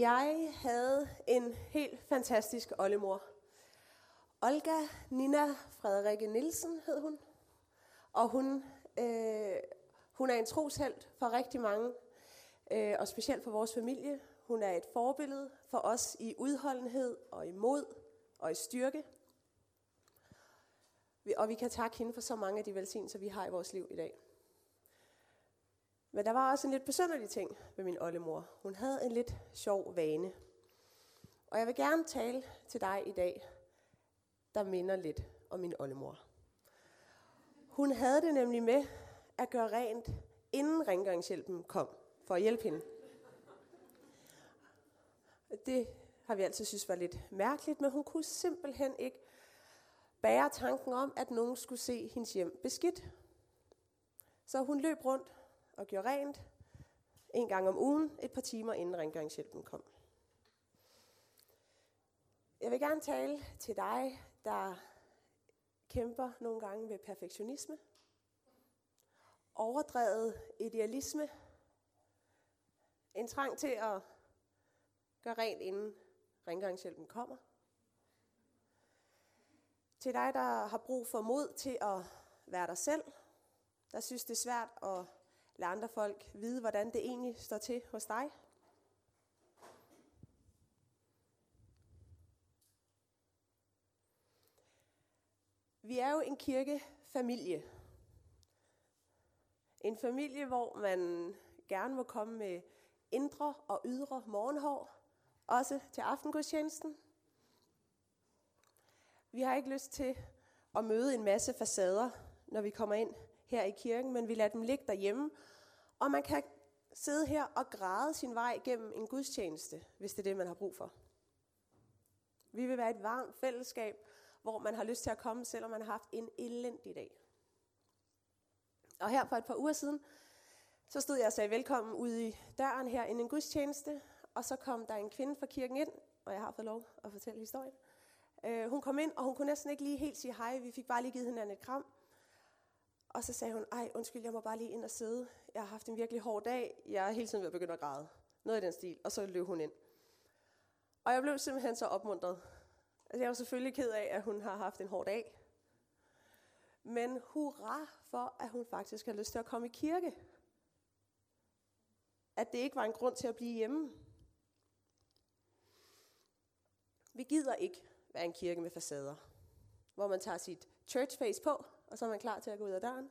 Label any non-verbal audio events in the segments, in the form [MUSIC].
Jeg havde en helt fantastisk oldemor. Olga Nina Frederikke Nielsen hed hun. Og hun, øh, hun er en troshelt for rigtig mange, øh, og specielt for vores familie. Hun er et forbillede for os i udholdenhed og i mod og i styrke. Og vi kan takke hende for så mange af de velsignelser, vi har i vores liv i dag. Men der var også en lidt besynderlig ting ved min oldemor. Hun havde en lidt sjov vane. Og jeg vil gerne tale til dig i dag, der minder lidt om min oldemor. Hun havde det nemlig med at gøre rent, inden rengøringshjælpen kom, for at hjælpe hende. Det har vi altid synes var lidt mærkeligt, men hun kunne simpelthen ikke bære tanken om, at nogen skulle se hendes hjem beskidt. Så hun løb rundt og gjorde rent en gang om ugen, et par timer inden rengøringshjælpen kom. Jeg vil gerne tale til dig, der kæmper nogle gange med perfektionisme, overdrevet idealisme, en trang til at gøre rent inden rengøringshjælpen kommer. Til dig, der har brug for mod til at være dig selv, der synes det er svært at lade andre folk vide, hvordan det egentlig står til hos dig. Vi er jo en kirkefamilie. En familie, hvor man gerne må komme med indre og ydre morgenhår, også til aftengudstjenesten. Vi har ikke lyst til at møde en masse facader, når vi kommer ind her i kirken, men vi lader dem ligge derhjemme. Og man kan sidde her og græde sin vej gennem en gudstjeneste, hvis det er det, man har brug for. Vi vil være et varmt fællesskab, hvor man har lyst til at komme, selvom man har haft en elendig dag. Og her for et par uger siden, så stod jeg og sagde velkommen ude i døren her i en gudstjeneste, og så kom der en kvinde fra kirken ind, og jeg har fået lov at fortælle historien. Uh, hun kom ind, og hun kunne næsten ikke lige helt sige hej. Vi fik bare lige givet hende et kram. Og så sagde hun, ej undskyld, jeg må bare lige ind og sidde. Jeg har haft en virkelig hård dag. Jeg er hele tiden ved at begynde at græde. Noget i den stil. Og så løb hun ind. Og jeg blev simpelthen så opmuntret. Altså, jeg var selvfølgelig ked af, at hun har haft en hård dag. Men hurra for, at hun faktisk har lyst til at komme i kirke. At det ikke var en grund til at blive hjemme. Vi gider ikke være en kirke med facader, hvor man tager sit church face på, og så er man klar til at gå ud af døren.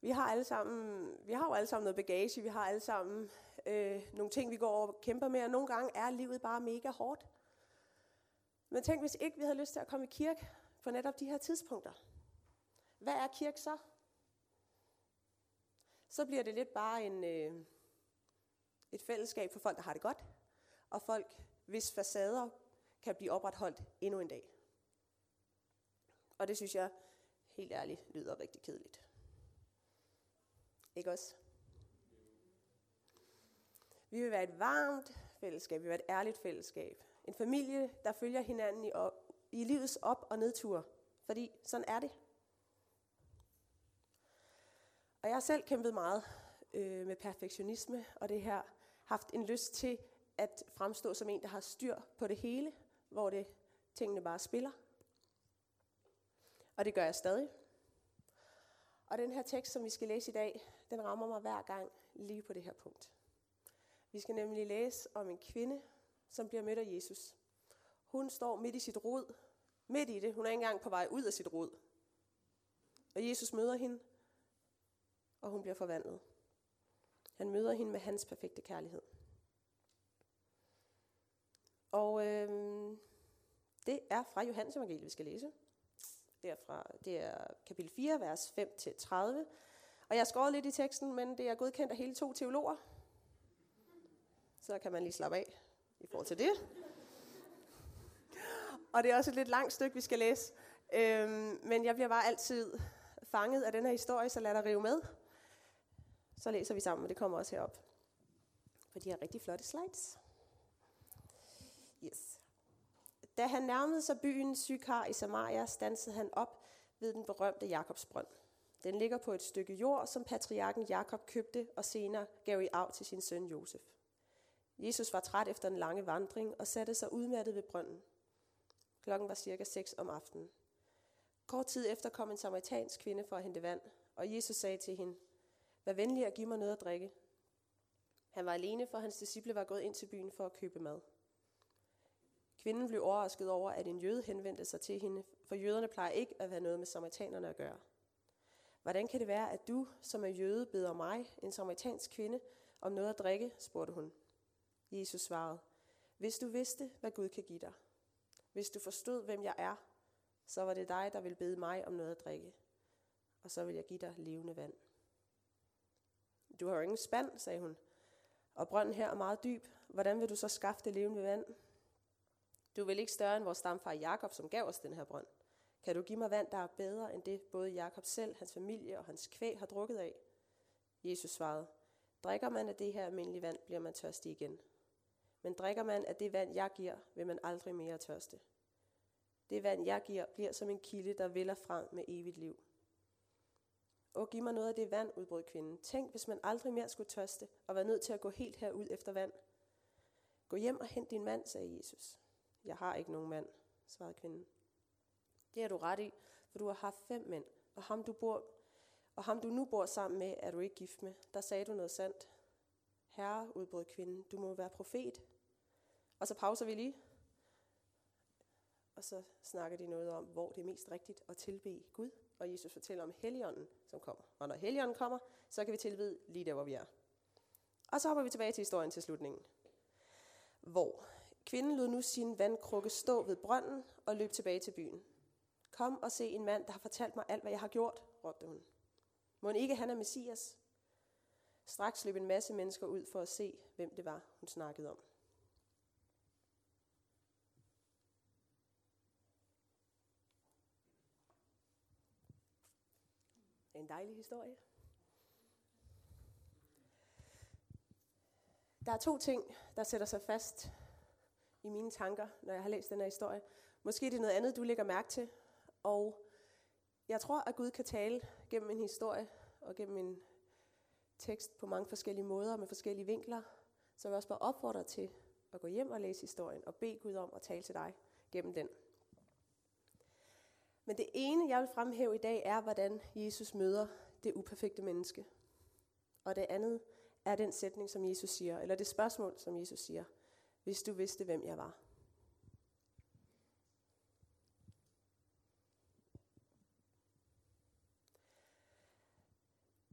Vi har alle sammen, vi har jo alle sammen noget bagage, vi har alle sammen øh, nogle ting, vi går og kæmper med, og nogle gange er livet bare mega hårdt. Men tænk, hvis ikke vi havde lyst til at komme i kirke på netop de her tidspunkter. Hvad er kirke så? Så bliver det lidt bare en, øh, et fællesskab for folk, der har det godt, og folk, hvis facader kan blive opretholdt endnu en dag. Og det synes jeg helt ærligt lyder rigtig kedeligt. Ikke også? Vi vil være et varmt fællesskab, vi vil være et ærligt fællesskab. En familie, der følger hinanden i, op, i livets op- og nedtur. Fordi sådan er det. Og jeg har selv kæmpet meget øh, med perfektionisme, og det her haft en lyst til at fremstå som en, der har styr på det hele, hvor det tingene bare spiller. Og det gør jeg stadig. Og den her tekst, som vi skal læse i dag, den rammer mig hver gang lige på det her punkt. Vi skal nemlig læse om en kvinde, som bliver mødt af Jesus. Hun står midt i sit rod. Midt i det. Hun er ikke engang på vej ud af sit rod. Og Jesus møder hende, og hun bliver forvandlet. Han møder hende med hans perfekte kærlighed. Og øh, det er fra Johannes evangeliet, vi skal læse derfra. Det er kapitel 4, vers 5-30. Og jeg har skåret lidt i teksten, men det er godkendt af hele to teologer. Så kan man lige slappe af i forhold til det. Og det er også et lidt langt stykke, vi skal læse. Øhm, men jeg bliver bare altid fanget af den her historie, så lad dig rive med. Så læser vi sammen, og det kommer også herop. For de har rigtig flotte slides. Yes. Da han nærmede sig byen Sykar i Samaria, stansede han op ved den berømte Jakobsbrønd. Den ligger på et stykke jord, som patriarken Jakob købte og senere gav i arv til sin søn Josef. Jesus var træt efter en lange vandring og satte sig udmattet ved brønden. Klokken var cirka 6 om aftenen. Kort tid efter kom en samaritansk kvinde for at hente vand, og Jesus sagde til hende, Vær venlig at give mig noget at drikke. Han var alene, for hans disciple var gået ind til byen for at købe mad. Kvinden blev overrasket over, at en jøde henvendte sig til hende, for jøderne plejer ikke at have noget med samaritanerne at gøre. Hvordan kan det være, at du, som er jøde, beder mig, en samaritansk kvinde, om noget at drikke, spurgte hun. Jesus svarede, hvis du vidste, hvad Gud kan give dig, hvis du forstod, hvem jeg er, så var det dig, der ville bede mig om noget at drikke, og så vil jeg give dig levende vand. Du har jo ingen spand, sagde hun, og brønden her er meget dyb. Hvordan vil du så skaffe det levende vand? Du er vel ikke større end vores stamfar Jakob, som gav os den her brønd. Kan du give mig vand, der er bedre end det, både Jakob selv, hans familie og hans kvæg har drukket af? Jesus svarede, drikker man af det her almindelige vand, bliver man tørstig igen. Men drikker man af det vand, jeg giver, vil man aldrig mere tørste. Det vand, jeg giver, bliver som en kilde, der vælger frem med evigt liv. Og giv mig noget af det vand, udbrød kvinden. Tænk, hvis man aldrig mere skulle tørste og være nødt til at gå helt herud efter vand. Gå hjem og hent din mand, sagde Jesus. Jeg har ikke nogen mand, svarede kvinden. Det er du ret i, for du har haft fem mænd, og ham du, bor, og ham du nu bor sammen med, er du ikke gift med. Der sagde du noget sandt. Herre, udbrød kvinden, du må være profet. Og så pauser vi lige. Og så snakker de noget om, hvor det er mest rigtigt at tilbe Gud. Og Jesus fortæller om Helligånden, som kommer. Og når Helligånden kommer, så kan vi tilbede lige der, hvor vi er. Og så hopper vi tilbage til historien til slutningen. Hvor kvinden lod nu sin vandkrukke stå ved brønden og løb tilbage til byen. Kom og se en mand, der har fortalt mig alt, hvad jeg har gjort, råbte hun. Må ikke han er Messias? Straks løb en masse mennesker ud for at se, hvem det var, hun snakkede om. En dejlig historie. Der er to ting, der sætter sig fast i mine tanker, når jeg har læst den her historie. Måske det er noget andet, du lægger mærke til. Og jeg tror, at Gud kan tale gennem en historie og gennem en tekst på mange forskellige måder med forskellige vinkler. Så jeg vil også bare opfordre dig til at gå hjem og læse historien og bede Gud om at tale til dig gennem den. Men det ene, jeg vil fremhæve i dag, er, hvordan Jesus møder det uperfekte menneske. Og det andet er den sætning, som Jesus siger, eller det spørgsmål, som Jesus siger, hvis du vidste, hvem jeg var.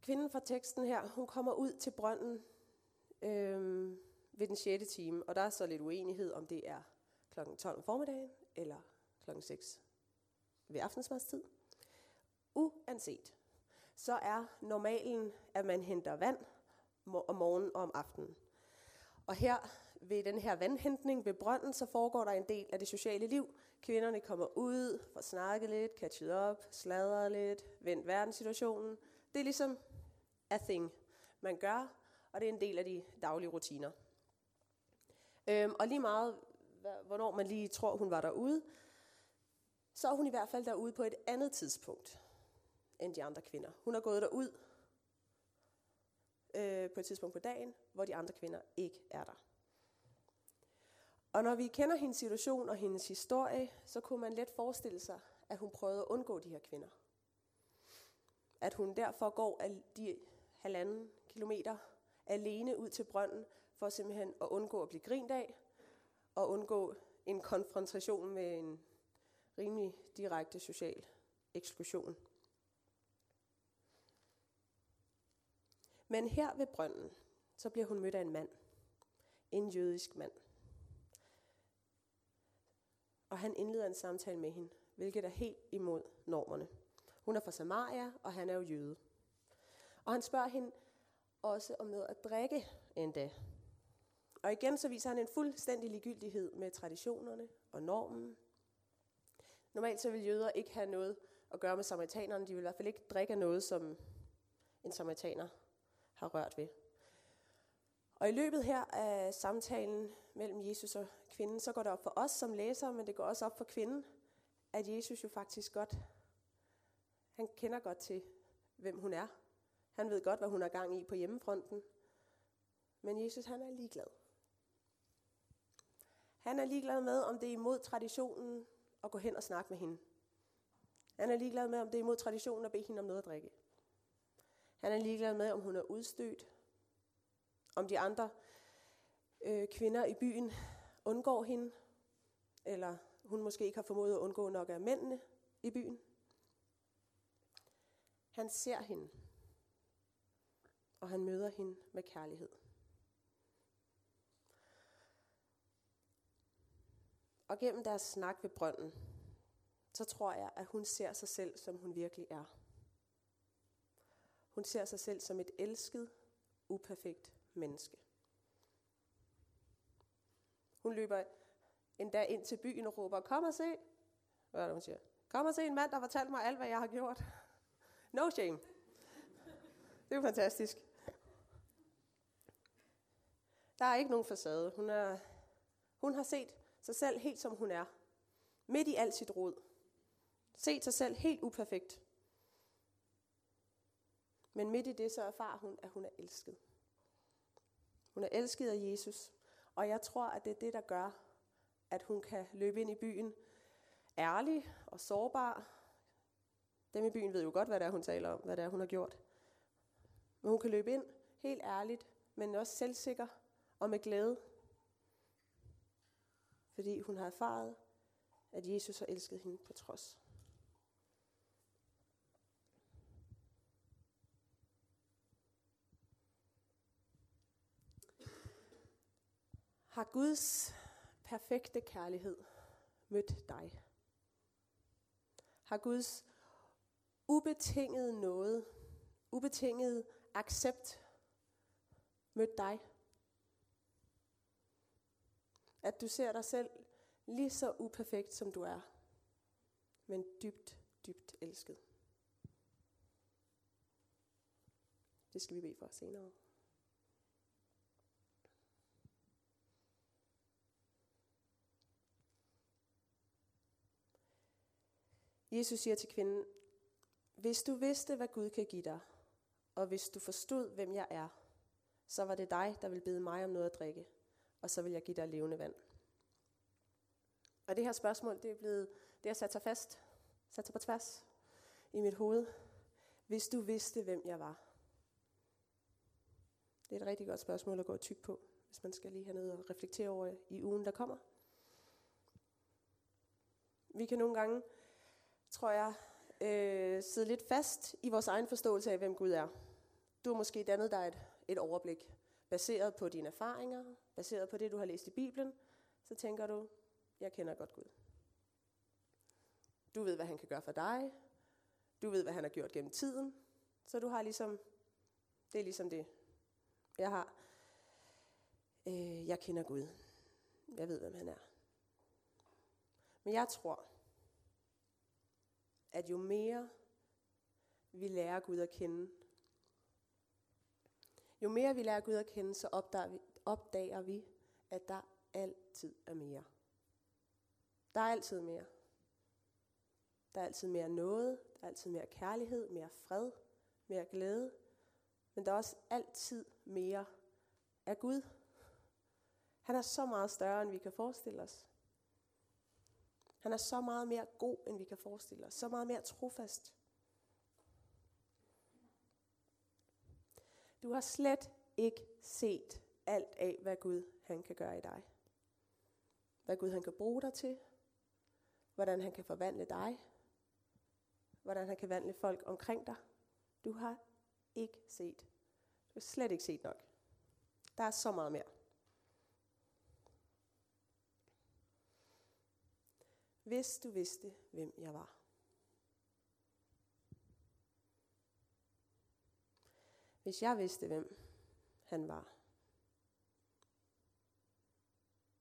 Kvinden fra teksten her, hun kommer ud til brønden øhm, ved den 6. time, og der er så lidt uenighed, om det er kl. 12 om formiddagen eller kl. 6 ved aftensmadstid. Uanset, så er normalen, at man henter vand om morgenen og om aftenen. Og her ved den her vandhentning ved brønden, så foregår der en del af det sociale liv. Kvinderne kommer ud, får snakket lidt, catchet op, sladret lidt, vendt verdenssituationen. Det er ligesom a thing, man gør, og det er en del af de daglige rutiner. Øhm, og lige meget, hvornår man lige tror, hun var derude, så er hun i hvert fald derude på et andet tidspunkt end de andre kvinder. Hun er gået derud øh, på et tidspunkt på dagen, hvor de andre kvinder ikke er der. Og når vi kender hendes situation og hendes historie, så kunne man let forestille sig, at hun prøvede at undgå de her kvinder. At hun derfor går de halvanden kilometer alene ud til brønden, for simpelthen at undgå at blive grint af, og undgå en konfrontation med en rimelig direkte social eksklusion. Men her ved brønden, så bliver hun mødt af en mand. En jødisk mand. Og han indleder en samtale med hende, hvilket er helt imod normerne. Hun er fra Samaria, og han er jo jøde. Og han spørger hende også om noget at drikke endda. Og igen så viser han en fuldstændig ligegyldighed med traditionerne og normen. Normalt så vil jøder ikke have noget at gøre med samaritanerne. De vil i hvert fald ikke drikke noget, som en samaritaner har rørt ved. Og i løbet her af samtalen mellem Jesus og kvinden, så går det op for os som læsere, men det går også op for kvinden, at Jesus jo faktisk godt, han kender godt til, hvem hun er. Han ved godt, hvad hun har gang i på hjemmefronten. Men Jesus, han er ligeglad. Han er ligeglad med, om det er imod traditionen at gå hen og snakke med hende. Han er ligeglad med, om det er imod traditionen at bede hende om noget at drikke. Han er ligeglad med, om hun er udstødt. Om de andre øh, kvinder i byen undgår hende. Eller hun måske ikke har formået at undgå nok af mændene i byen. Han ser hende. Og han møder hende med kærlighed. Og gennem deres snak ved brønden, så tror jeg, at hun ser sig selv, som hun virkelig er. Hun ser sig selv som et elsket, uperfekt menneske. Hun løber endda ind til byen og råber, kom og se. Hvad er det, hun siger? Kom og se en mand, der fortalte mig alt, hvad jeg har gjort. [LAUGHS] No shame. Det er jo fantastisk. Der er ikke nogen facade. Hun, er, hun har set sig selv helt som hun er. Midt i alt sit rod. Set sig selv helt uperfekt. Men midt i det, så erfarer hun, at hun er elsket. Hun er elsket af Jesus. Og jeg tror, at det er det, der gør, at hun kan løbe ind i byen ærlig og sårbar. Dem i byen ved jo godt, hvad det er, hun taler om, hvad det er, hun har gjort. Men hun kan løbe ind helt ærligt, men også selvsikker og med glæde. Fordi hun har erfaret, at Jesus har elsket hende på trods. Har Guds perfekte kærlighed mødt dig? Har Guds ubetinget noget, ubetinget accept mødt dig? At du ser dig selv lige så uperfekt, som du er, men dybt, dybt elsket. Det skal vi bede for senere. Jesus siger til kvinden, hvis du vidste, hvad Gud kan give dig, og hvis du forstod, hvem jeg er, så var det dig, der ville bede mig om noget at drikke, og så vil jeg give dig levende vand. Og det her spørgsmål, det er blevet, det har sat sig fast, sat sig på tværs i mit hoved. Hvis du vidste, hvem jeg var. Det er et rigtig godt spørgsmål at gå tyk på, hvis man skal lige have noget at reflektere over i ugen, der kommer. Vi kan nogle gange tror jeg, øh, sidde lidt fast i vores egen forståelse af, hvem Gud er. Du har måske dannet dig et, et overblik, baseret på dine erfaringer, baseret på det, du har læst i Bibelen, så tænker du, jeg kender godt Gud. Du ved, hvad han kan gøre for dig. Du ved, hvad han har gjort gennem tiden. Så du har ligesom, det er ligesom det, jeg har. Øh, jeg kender Gud. Jeg ved, hvem han er. Men jeg tror, at jo mere vi lærer Gud at kende, jo mere vi lærer Gud at kende, så opdager vi, opdager vi at der altid er mere. Der er altid mere. Der er altid mere noget, der er altid mere kærlighed, mere fred, mere glæde. Men der er også altid mere af Gud. Han er så meget større, end vi kan forestille os. Han er så meget mere god, end vi kan forestille os. Så meget mere trofast. Du har slet ikke set alt af, hvad Gud han kan gøre i dig. Hvad Gud han kan bruge dig til. Hvordan han kan forvandle dig. Hvordan han kan vandle folk omkring dig. Du har ikke set. Du har slet ikke set nok. Der er så meget mere. Hvis du vidste, hvem jeg var. Hvis jeg vidste, hvem han var.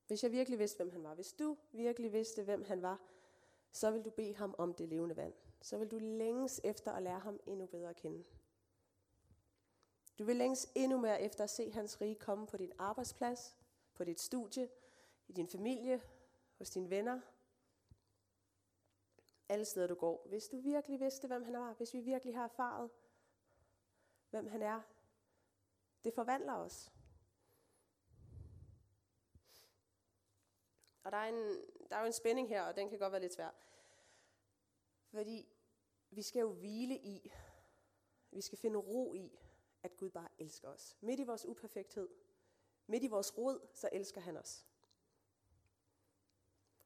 Hvis jeg virkelig vidste, hvem han var. Hvis du virkelig vidste, hvem han var, så vil du bede ham om det levende vand. Så vil du længes efter at lære ham endnu bedre at kende. Du vil længes endnu mere efter at se hans rige komme på din arbejdsplads, på dit studie, i din familie, hos dine venner, alle steder du går. Hvis du virkelig vidste, hvem han var, hvis vi virkelig har erfaret, hvem han er, det forvandler os. Og der er, en, der er jo en spænding her, og den kan godt være lidt svær. Fordi vi skal jo hvile i, vi skal finde ro i, at Gud bare elsker os. Midt i vores uperfekthed, midt i vores rod, så elsker han os.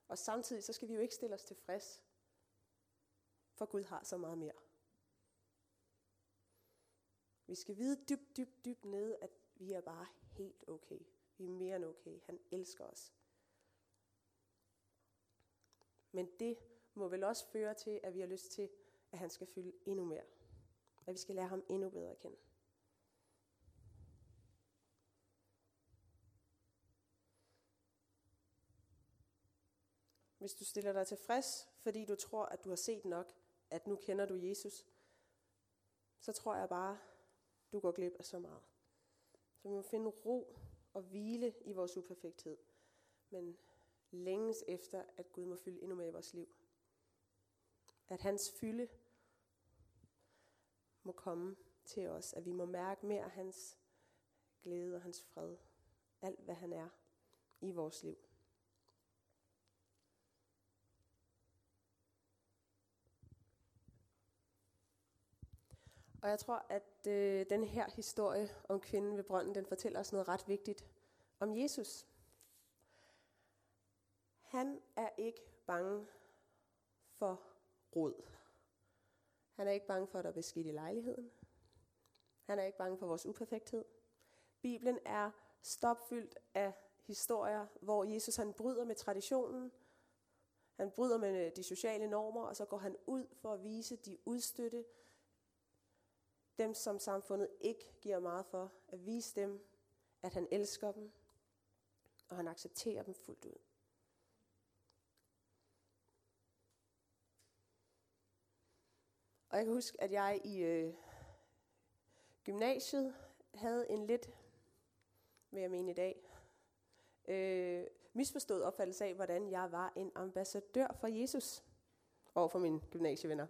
Og samtidig så skal vi jo ikke stille os tilfreds, for Gud har så meget mere. Vi skal vide dybt, dybt, dybt nede, at vi er bare helt okay. Vi er mere end okay. Han elsker os. Men det må vel også føre til, at vi har lyst til, at han skal fylde endnu mere. At vi skal lære ham endnu bedre at kende. Hvis du stiller dig tilfreds, fordi du tror, at du har set nok, at nu kender du Jesus, så tror jeg bare, du går glip af så meget. Så vi må finde ro og hvile i vores uperfekthed, men længes efter, at Gud må fylde endnu mere i vores liv. At hans fylde må komme til os, at vi må mærke mere af hans glæde og hans fred, alt hvad han er i vores liv. Og jeg tror, at øh, den her historie om kvinden ved brønden, den fortæller os noget ret vigtigt om Jesus. Han er ikke bange for råd. Han er ikke bange for, at der er beskidt i lejligheden. Han er ikke bange for vores uperfekthed. Bibelen er stopfyldt af historier, hvor Jesus han bryder med traditionen, han bryder med de sociale normer, og så går han ud for at vise de udstøtte, dem som samfundet ikke giver meget for, at vise dem, at han elsker dem, og han accepterer dem fuldt ud. Og jeg kan huske, at jeg i øh, gymnasiet havde en lidt, vil jeg mene i dag, øh, misforstået opfattelse af, hvordan jeg var en ambassadør for Jesus over for mine gymnasievenner.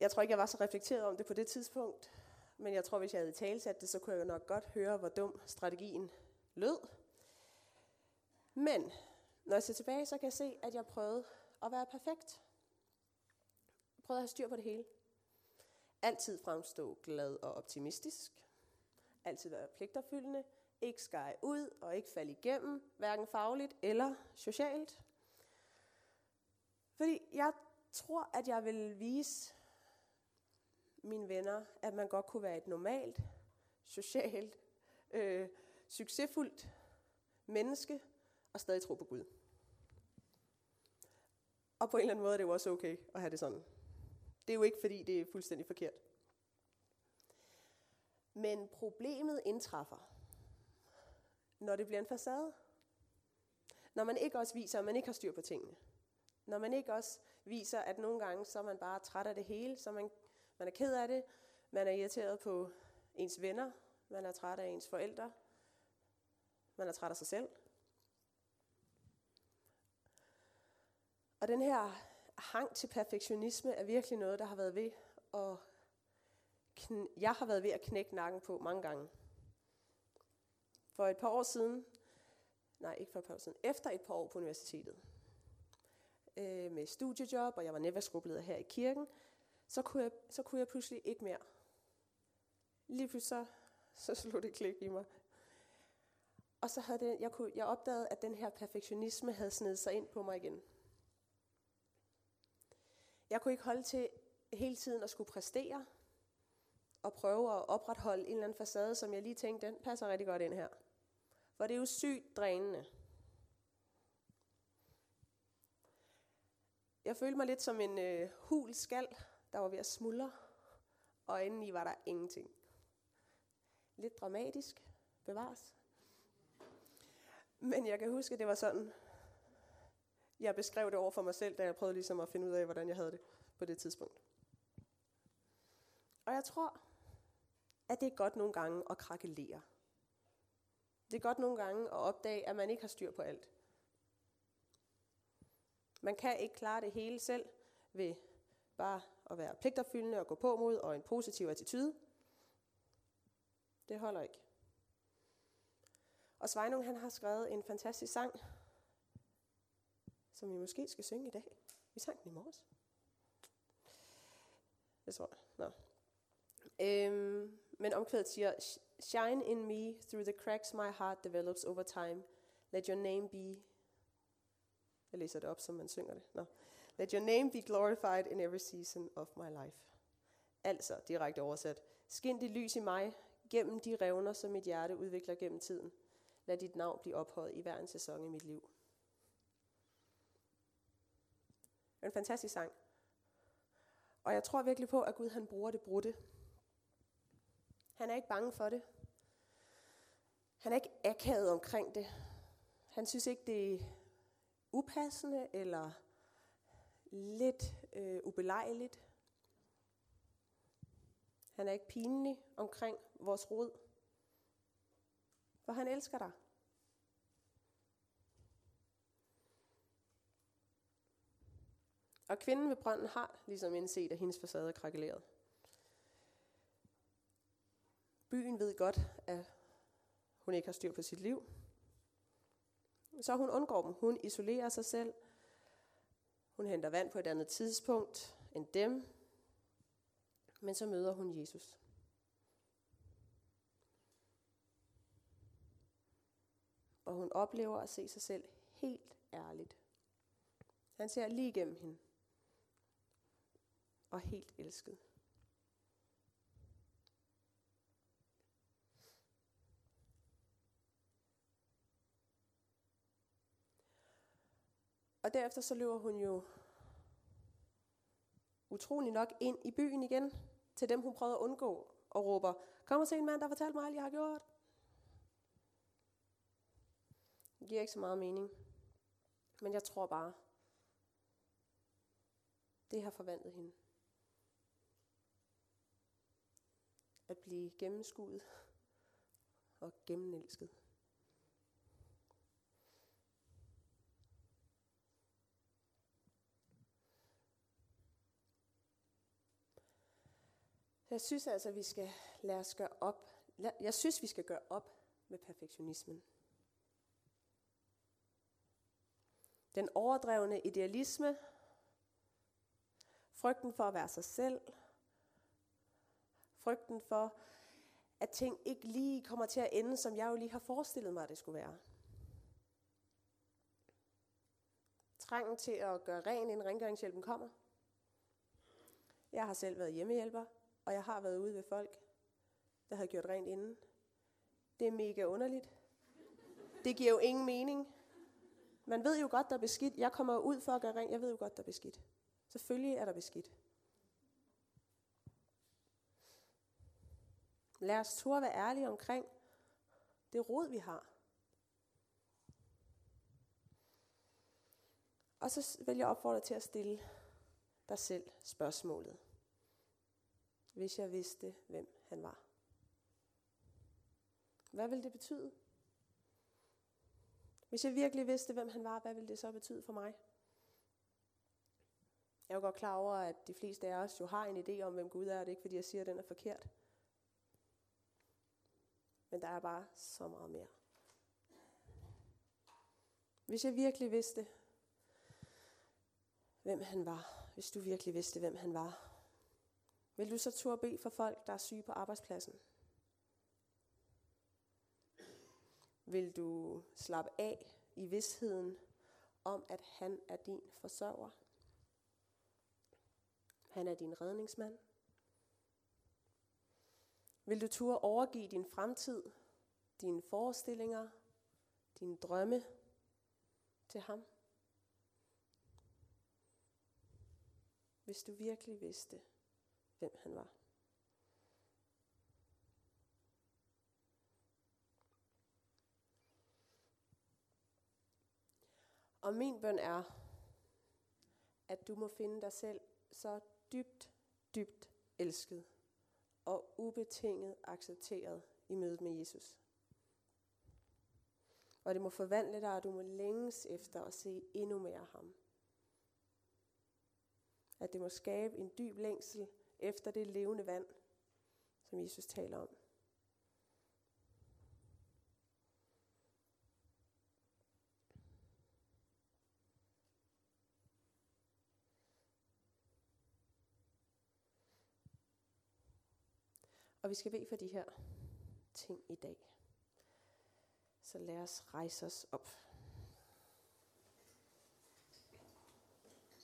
Jeg tror ikke, jeg var så reflekteret om det på det tidspunkt, men jeg tror, hvis jeg havde talsat det, så kunne jeg nok godt høre, hvor dum strategien lød. Men når jeg ser tilbage, så kan jeg se, at jeg prøvede at være perfekt. Jeg prøvede at have styr på det hele. Altid fremstå glad og optimistisk. Altid være pligtopfyldende. Ikke skære ud og ikke falde igennem, hverken fagligt eller socialt. Fordi jeg tror, at jeg vil vise mine venner, at man godt kunne være et normalt, socialt, øh, succesfuldt menneske og stadig tro på Gud. Og på en eller anden måde er det jo også okay at have det sådan. Det er jo ikke fordi, det er fuldstændig forkert. Men problemet indtræffer, når det bliver en facade. Når man ikke også viser, at man ikke har styr på tingene. Når man ikke også viser, at nogle gange så er man bare træt af det hele, så man man er ked af det, man er irriteret på ens venner, man er træt af ens forældre, man er træt af sig selv. Og den her hang til perfektionisme er virkelig noget, der har været ved at kn- jeg har været ved at knække nakken på mange gange. For et par år siden, nej ikke for et par år siden, efter et par år på universitetet, øh, med studiejob, og jeg var netværksgruppeleder her i kirken, så kunne jeg, så kunne jeg pludselig ikke mere. Lige pludselig så, så slog det klik i mig. Og så havde det, jeg, kunne, jeg opdagede, at den her perfektionisme havde snedet sig ind på mig igen. Jeg kunne ikke holde til hele tiden at skulle præstere og prøve at opretholde en eller anden facade, som jeg lige tænkte, den passer rigtig godt ind her. For det er jo sygt drænende. Jeg følte mig lidt som en øh, hul skal, der var ved at smuldre, og indeni var der ingenting. Lidt dramatisk, bevares. Men jeg kan huske, at det var sådan, jeg beskrev det over for mig selv, da jeg prøvede ligesom at finde ud af, hvordan jeg havde det på det tidspunkt. Og jeg tror, at det er godt nogle gange at krakelere. Det er godt nogle gange at opdage, at man ikke har styr på alt. Man kan ikke klare det hele selv ved bare at være pligtopfyldende og gå på mod og en positiv attitude. Det holder ikke. Og Svejnung han har skrevet en fantastisk sang, som vi måske skal synge i dag. Vi sang den i morges. Det tror jeg. Nå. Øhm, men omkvædet siger, Shine in me through the cracks my heart develops over time. Let your name be... Jeg læser det op, som man synger det. Nå. Let your name be glorified in every season of my life. Altså, direkte oversat. Skin dit lys i mig, gennem de revner, som mit hjerte udvikler gennem tiden. Lad dit navn blive ophøjet i hver en sæson i mit liv. Det er en fantastisk sang. Og jeg tror virkelig på, at Gud han bruger det brudte. Han er ikke bange for det. Han er ikke akavet omkring det. Han synes ikke, det er upassende eller lidt øh, ubelejligt. Han er ikke pinlig omkring vores rod. For han elsker dig. Og kvinden ved brønden har ligesom indset, at hendes facade er krakeleret. Byen ved godt, at hun ikke har styr på sit liv. Så hun undgår dem. Hun isolerer sig selv. Hun henter vand på et andet tidspunkt end dem. Men så møder hun Jesus. Og hun oplever at se sig selv helt ærligt. Han ser lige igennem hende. Og helt elsket. Og derefter så løber hun jo utrolig nok ind i byen igen, til dem hun prøvede at undgå, og råber, kom og se en mand, der fortalte mig alt, jeg har gjort. Det giver ikke så meget mening. Men jeg tror bare, det har forvandlet hende. At blive gennemskuet og gennemelsket. Jeg synes altså, vi skal lade os gøre op. Jeg synes, vi skal gøre op med perfektionismen. Den overdrevne idealisme, frygten for at være sig selv, frygten for, at ting ikke lige kommer til at ende, som jeg jo lige har forestillet mig, at det skulle være. Trangen til at gøre ren, inden rengøringshjælpen kommer. Jeg har selv været hjemmehjælper, og jeg har været ude ved folk, der har gjort rent inden. Det er mega underligt. Det giver jo ingen mening. Man ved jo godt, der er beskidt. Jeg kommer ud for at gøre rent. Jeg ved jo godt, der er beskidt. Selvfølgelig er der beskidt. Lad os turde være ærlige omkring det råd, vi har. Og så vil jeg opfordre til at stille dig selv spørgsmålet hvis jeg vidste, hvem han var. Hvad ville det betyde? Hvis jeg virkelig vidste, hvem han var, hvad ville det så betyde for mig? Jeg er jo godt klar over, at de fleste af os jo har en idé om, hvem Gud er, og det er ikke, fordi jeg siger, at den er forkert. Men der er bare så meget mere. Hvis jeg virkelig vidste, hvem han var, hvis du virkelig vidste, hvem han var, vil du så turde bede for folk, der er syge på arbejdspladsen? Vil du slappe af i vidsheden om, at han er din forsørger? Han er din redningsmand. Vil du turde overgive din fremtid, dine forestillinger, dine drømme til ham? Hvis du virkelig vidste, hvem han var. Og min bøn er, at du må finde dig selv så dybt, dybt elsket og ubetinget accepteret i mødet med Jesus. Og det må forvandle dig, og du må længes efter at se endnu mere af ham. At det må skabe en dyb længsel efter det levende vand, som Jesus taler om. Og vi skal bede for de her ting i dag. Så lad os rejse os op.